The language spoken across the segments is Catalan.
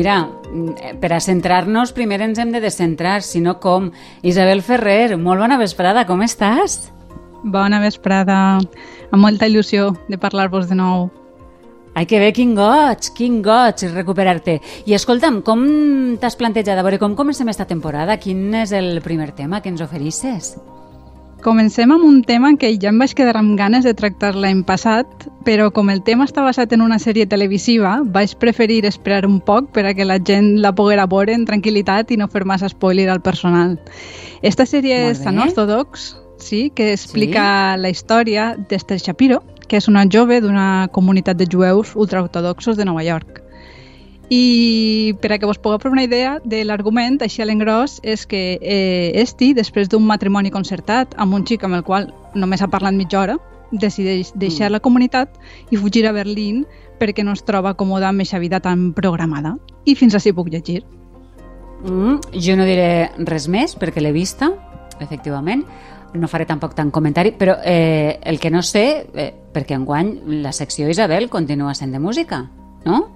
mira, per a centrar-nos primer ens hem de descentrar, si no com. Isabel Ferrer, molt bona vesprada, com estàs? Bona vesprada, amb molta il·lusió de parlar-vos de nou. Ai, que bé, quin goig, quin goig recuperar-te. I escolta'm, com t'has plantejat? A veure, com comencem esta temporada? Quin és el primer tema que ens oferisses? Comencem amb un tema que ja em vaig quedar amb ganes de tractar l'any passat, però com el tema està basat en una sèrie televisiva, vaig preferir esperar un poc per a que la gent la poguera veure en tranquil·litat i no fer massa spoiler al personal. Esta sèrie és tan ortodox, sí, que explica sí? la història d'Esther Shapiro, que és una jove d'una comunitat de jueus ultraortodoxos de Nova York. I per a que vos pugueu fer una idea de l'argument, així a l'engròs, és que eh, Esti, després d'un matrimoni concertat amb un xic amb el qual només ha parlat mitja hora, decideix deixar mm. la comunitat i fugir a Berlín perquè no es troba còmoda amb aquesta vida tan programada. I fins així puc llegir. Mm, jo no diré res més perquè l'he vista, efectivament. No faré tampoc tant comentari, però eh, el que no sé, eh, perquè enguany la secció Isabel continua sent de música, no?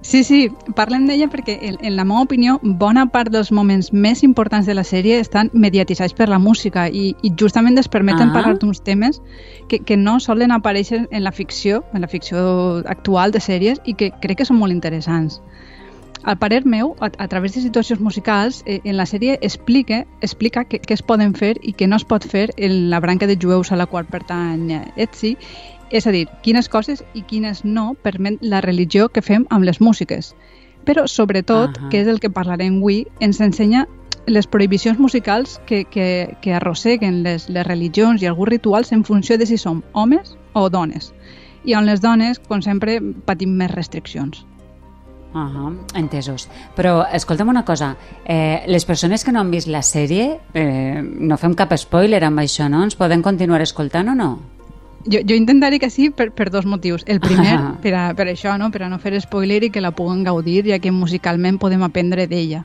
Sí, sí, parlem d'ella perquè, en, en la meva opinió, bona part dels moments més importants de la sèrie estan mediatitzats per la música i, i justament es permeten ah. parlar d'uns temes que, que no solen aparèixer en la ficció, en la ficció actual de sèries i que crec que són molt interessants. Al parer meu, a, a través de situacions musicals, eh, en la sèrie explica, explica què, què es poden fer i què no es pot fer en la branca de jueus a la qual pertany Etsy és a dir, quines coses i quines no permet la religió que fem amb les músiques. Però, sobretot, uh -huh. que és el que parlarem avui, ens ensenya les prohibicions musicals que, que, que arrosseguen les, les religions i alguns rituals en funció de si som homes o dones. I on les dones, com sempre, patim més restriccions. Uh -huh, entesos. Però escolta'm una cosa, eh, les persones que no han vist la sèrie, eh, no fem cap spoiler amb això, no? Ens poden continuar escoltant o no? Jo, jo intentaré que sí per, per dos motius. El primer, ah. per, a, per això, no? per a no fer spoiler i que la puguen gaudir, ja que musicalment podem aprendre d'ella.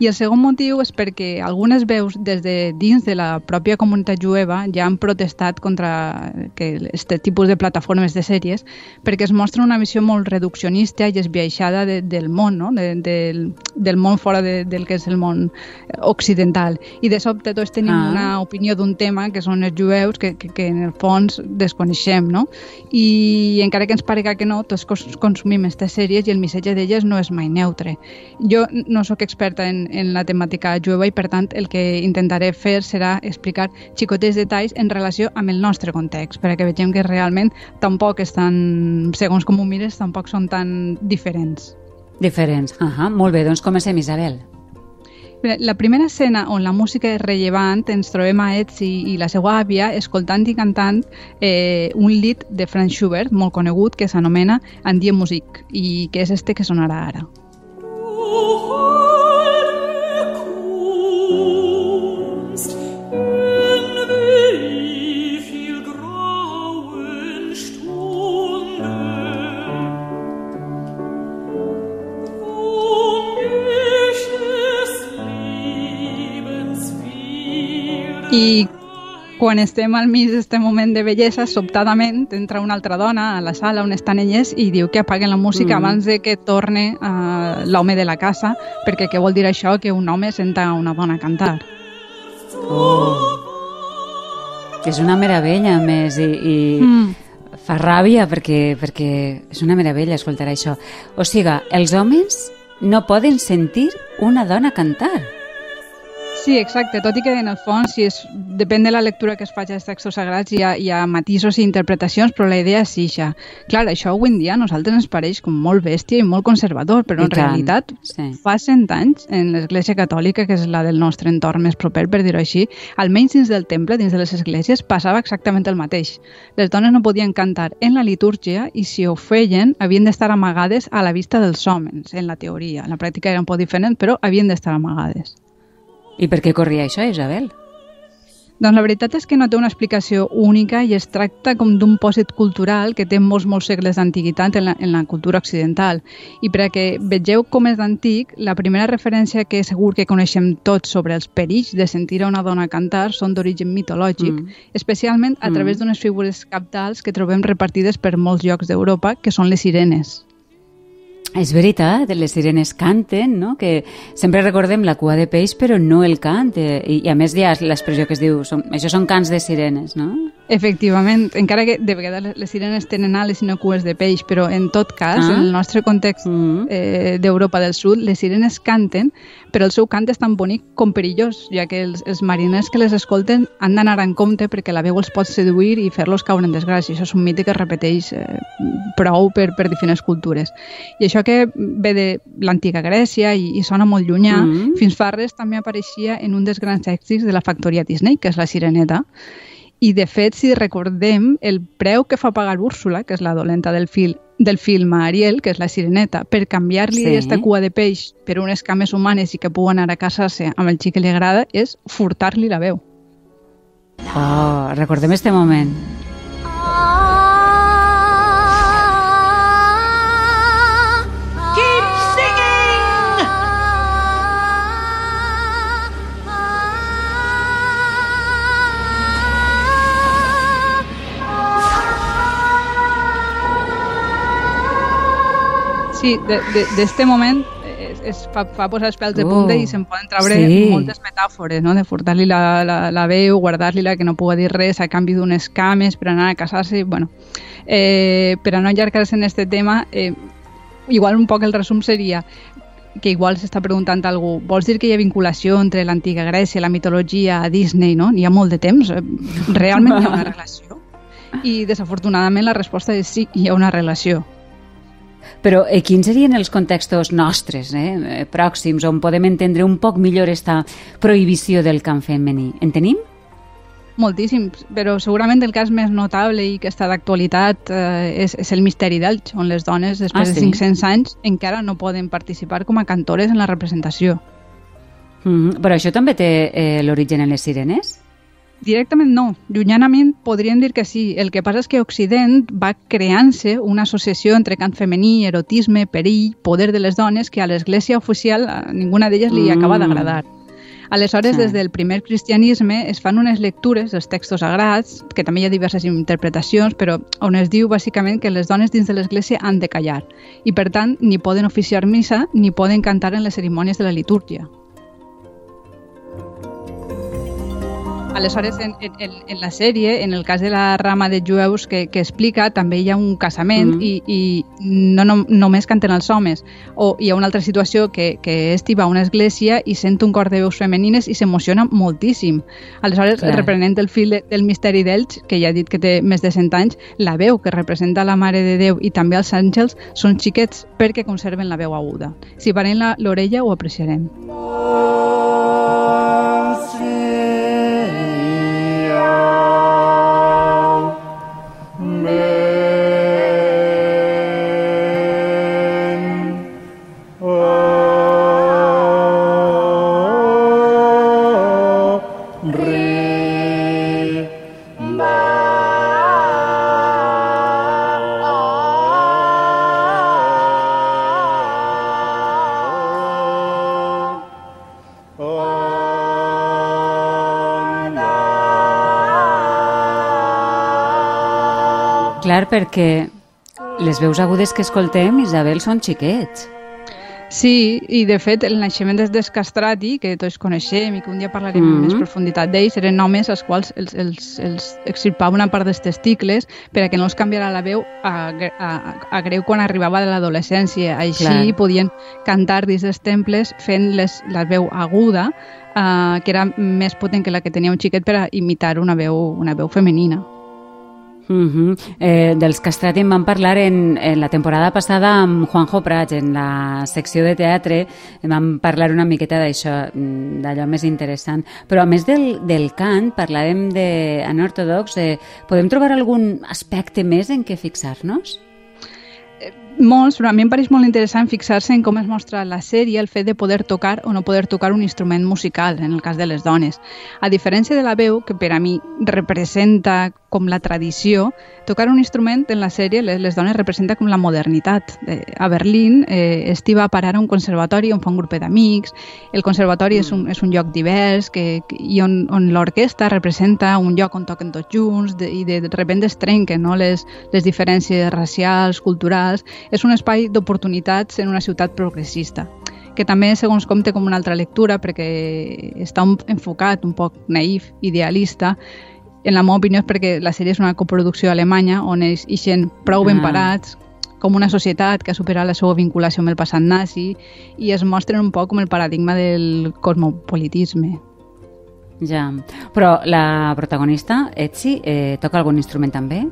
I el segon motiu és perquè algunes veus des de dins de la pròpia comunitat jueva ja han protestat contra que aquest tipus de plataformes de sèries perquè es mostra una visió molt reduccionista i esbiaixada de, del món, no? de, del, del món fora de, del que és el món occidental. I de sobte tots tenim ah. una opinió d'un tema que són els jueus que, que, que en el fons desconeixem, no? I encara que ens parega que no, tots consumim aquestes sèries i el missatge d'elles no és mai neutre. Jo no sóc experta en, en la temàtica jueva i per tant el que intentaré fer serà explicar xicotes detalls en relació amb el nostre context perquè vegem que realment tampoc estan, segons com ho mires, tampoc són tan diferents. Diferents, uh -huh. molt bé, doncs comencem Isabel. La primera escena on la música és rellevant ens trobem a Etsy i la seva àvia escoltant i cantant eh, un lit de Franz Schubert molt conegut que s'anomena Andie Musik i que és este que sonarà ara. I quan estem al mig d'aquest moment de bellesa, sobtadament entra una altra dona a la sala on estan elles i diu que apaguen la música mm. abans de que torne uh, l'home de la casa, perquè què vol dir això? Que un home senta una dona cantar. Oh. És una meravella, més, i, i mm. fa ràbia perquè, perquè és una meravella escoltar això. O sigui, els homes no poden sentir una dona cantar. Sí, exacte, tot i que en el fons, si és, depèn de la lectura que es faci als textos sagrats, hi ha, hi ha matisos i interpretacions, però la idea és ixa. Clar, això avui en dia a nosaltres ens pareix com molt bèstia i molt conservador, però I en tant. realitat sí. fa cent anys en l'Església Catòlica, que és la del nostre entorn més proper, per dir-ho així, almenys dins del temple, dins de les esglésies, passava exactament el mateix. Les dones no podien cantar en la litúrgia i si ho feien havien d'estar amagades a la vista dels homes, en la teoria. En la pràctica era un poc diferent, però havien d'estar amagades. I per què corria això, Isabel? Doncs la veritat és que no té una explicació única i es tracta com d'un pòsit cultural que té molts, molts segles d'antiguitat en, la, en la cultura occidental. I per a que vegeu com és d'antic, la primera referència que segur que coneixem tots sobre els perills de sentir a una dona cantar són d'origen mitològic, mm. especialment a través mm. d'unes figures captals que trobem repartides per molts llocs d'Europa, que són les sirenes. És veritat, les sirenes canten, no? que sempre recordem la cua de peix però no el cant, eh, i, i a més hi ha l'expressió que es diu, som, això són cants de sirenes, no? Efectivament, encara que de vegades les sirenes tenen ales i no cues de peix, però en tot cas, ah. en el nostre context mm -hmm. eh, d'Europa del Sud, les sirenes canten, però el seu cant és tan bonic com perillós, ja que els, els mariners que les escolten han d'anar en compte perquè la veu els pot seduir i fer-los caure en desgràcia. Això és un mite que es repeteix eh, prou per, per diferents cultures. I això que ve de l'antiga Grècia i, i sona molt llunyà, mm -hmm. fins fa res també apareixia en un dels grans èxits de la factoria Disney, que és la Sireneta, i, de fet, si recordem, el preu que fa pagar Úrsula, que és la dolenta del, fil, del film a Ariel, que és la sireneta, per canviar-li sí. aquesta cua de peix per unes cames humanes i que pugui anar a casar-se amb el xic que li agrada, és furtar-li la veu. Oh, recordem este moment. Sí, d'este moment es, es fa, fa posar els pèls de punta uh, i se'n poden treure sí. moltes metàfores, no? de furtar-li la, la, la veu, guardar-li-la que no pugui dir res a canvi d'unes cames per anar a casar-se, bueno, eh, per a no allargar-se en aquest tema, eh, igual un poc el resum seria que igual s'està preguntant algú, vols dir que hi ha vinculació entre l'antiga Grècia, la mitologia, a Disney, no? N'hi ha molt de temps. Eh, realment hi ha una relació? I desafortunadament la resposta és sí, hi ha una relació. Però eh, quins serien els contextos nostres, eh, eh, pròxims, on podem entendre un poc millor aquesta prohibició del cant femení? En tenim? Moltíssims, però segurament el cas més notable i que està d'actualitat eh, és, és el misteri d'Elx, on les dones, després ah, sí? de 500 anys, encara no poden participar com a cantores en la representació. Mm -hmm. Però això també té eh, l'origen en les sirenes? Directament no. Llunyanament podríem dir que sí. El que passa és que Occident va creant-se una associació entre cant femení, erotisme, perill, poder de les dones que a l'Església oficial a ninguna d'elles li mm. acaba d'agradar. Aleshores, sí. des del primer cristianisme es fan unes lectures dels textos sagrats, que també hi ha diverses interpretacions, però on es diu bàsicament que les dones dins de l'Església han de callar i, per tant, ni poden oficiar missa ni poden cantar en les cerimònies de la litúrgia. Aleshores, en, en, en la sèrie, en el cas de la rama de jueus que, que explica, també hi ha un casament mm. i, i no, no només canten els homes. O hi ha una altra situació que, que Esti va a una església i sent un cor de veus femenines i s'emociona moltíssim. Aleshores, Clar. reprenent el fil de, del misteri d'Elx, que ja ha dit que té més de 100 anys, la veu que representa la Mare de Déu i també els àngels són xiquets perquè conserven la veu aguda. Si parem l'orella ho apreciarem. Oh. Clar, perquè les veus agudes que escoltem, Isabel, són xiquets. Sí, i de fet el naixement des d'Escastrati, que tots coneixem i que un dia parlarem mm -hmm. més profunditat d'ells, eren homes als quals els, els, els extirpava una part dels testicles per a que no els canviara la veu a, a, a greu quan arribava de l'adolescència. Així Clar. podien cantar dins dels temples fent les, la veu aguda, eh, que era més potent que la que tenia un xiquet per a imitar una veu, una veu femenina. Uh -huh. eh, dels castrati en vam parlar en, en la temporada passada amb Juanjo Prats, en la secció de teatre, vam parlar una miqueta d'això, mm, d'allò més interessant. Però a més del, del cant, parlarem de eh, podem trobar algun aspecte més en què fixar-nos? Molts, però a mi em pareix molt interessant fixar-se en com es mostra la sèrie el fet de poder tocar o no poder tocar un instrument musical, en el cas de les dones. A diferència de la veu, que per a mi representa com la tradició, tocar un instrument en la sèrie les, les dones representa com la modernitat. Eh, a Berlín, eh, Esti va parar a un conservatori on fa un grup d'amics, el conservatori mm. és, un, és un lloc divers que, i on, on l'orquestra representa un lloc on toquen tots junts de, i de, de repente es trenquen no? les, les diferències racials, culturals, És un espai d'oportunitats en una ciutat progressista que també, segons com, té com una altra lectura perquè està un, enfocat, un poc naïf, idealista, en la meva opinió és perquè la sèrie és una coproducció alemanya on ells ixen prou ben ah. parats, com una societat que ha superat la seva vinculació amb el passat nazi i es mostren un poc com el paradigma del cosmopolitisme. Ja, però la protagonista, Etsi, eh, toca algun instrument també?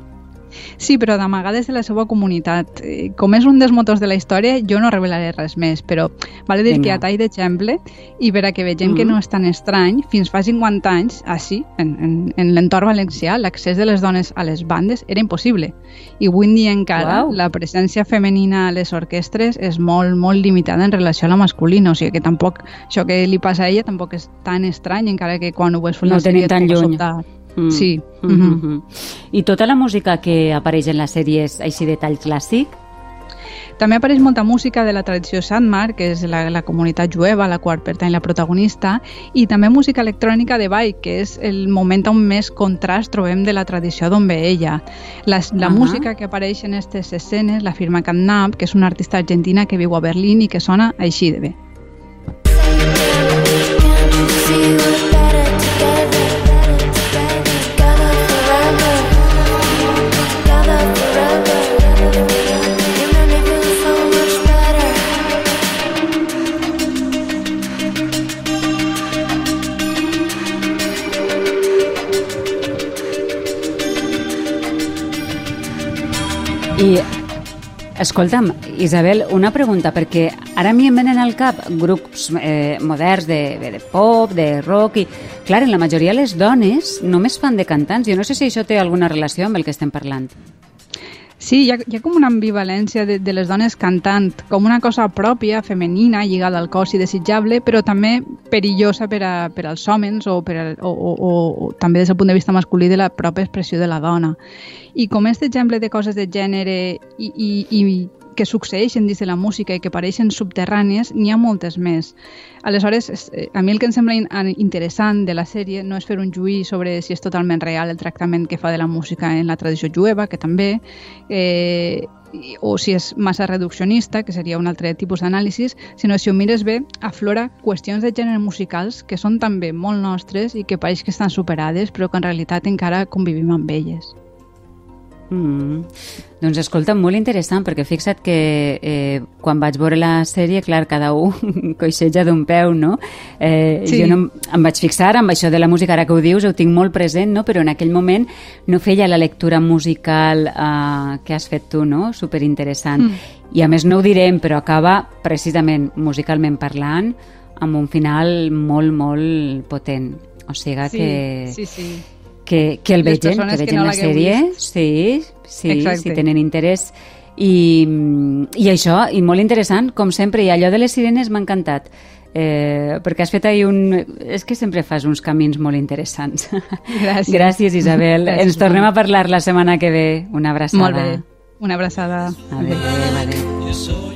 Sí, però d'amagades de la seva comunitat. Eh, com és un dels motors de la història, jo no revelaré res més, però vale dir Vinga. que a tall d'exemple, i per a que vegem mm -hmm. que no és tan estrany, fins fa 50 anys, així, en, en, en l'entorn valencià, l'accés de les dones a les bandes era impossible. I avui en dia encara wow. la presència femenina a les orquestres és molt, molt limitada en relació a la masculina, o sigui que tampoc, això que li passa a ella tampoc és tan estrany, encara que quan ho veus fer no sèrie... tan lluny. Sobtat. Mm. Sí. Mm -hmm. Mm -hmm. I tota la música que apareix en la sèrie és així de tall clàssic? També apareix molta música de la tradició Sandmar, que és la, la comunitat jueva a la qual pertany la protagonista, i també música electrònica de ball, que és el moment on més contrast trobem de la tradició d'on ve ella. La, la uh -huh. música que apareix en aquestes escenes la firma Catnap, que és una artista argentina que viu a Berlín i que sona així de bé. I Escolta'm, Isabel, una pregunta, perquè ara m'hi venen al cap grups eh, moderns de, de pop, de rock, i clar, en la majoria les dones només fan de cantants. Jo no sé si això té alguna relació amb el que estem parlant. Sí, hi ha, hi ha com una ambivalència de, de les dones cantant, com una cosa pròpia, femenina, lligada al cos i desitjable, però també perillosa per, a, per als homes o, per a, o, o, o, o també des del punt de vista masculí de la pròpia expressió de la dona. I com aquest exemple de coses de gènere i, i, i que succeeixen dins de la música i que pareixen subterrànies, n'hi ha moltes més. Aleshores, eh, a mi el que em sembla interessant de la sèrie no és fer un juí sobre si és totalment real el tractament que fa de la música en la tradició jueva, que també, eh, o si és massa reduccionista, que seria un altre tipus d'anàlisi, sinó si ho mires bé, aflora qüestions de gènere musicals que són també molt nostres i que pareix que estan superades, però que en realitat encara convivim amb elles. Mm. Doncs escolta, molt interessant, perquè fixa't que eh, quan vaig veure la sèrie, clar, cada un coixeja d'un peu, no? Eh, sí. Jo no em vaig fixar amb això de la música, ara que ho dius, ho tinc molt present, no? Però en aquell moment no feia la lectura musical eh, que has fet tu, no? Superinteressant. Mm. I a més no ho direm, però acaba precisament musicalment parlant amb un final molt, molt potent. O sigui sí, que... Sí, sí que, que el vegin, que vegin no la sèrie, vist. sí, sí, Exacte. si tenen interès. I, I això, i molt interessant, com sempre, i allò de les sirenes m'ha encantat. Eh, perquè has fet ahir un... És que sempre fas uns camins molt interessants. Gràcies. Gràcies, Isabel. Gràcies, Ens tornem a parlar la setmana que ve. Una abraçada. Molt bé. Una abraçada. Adéu, adéu. adéu.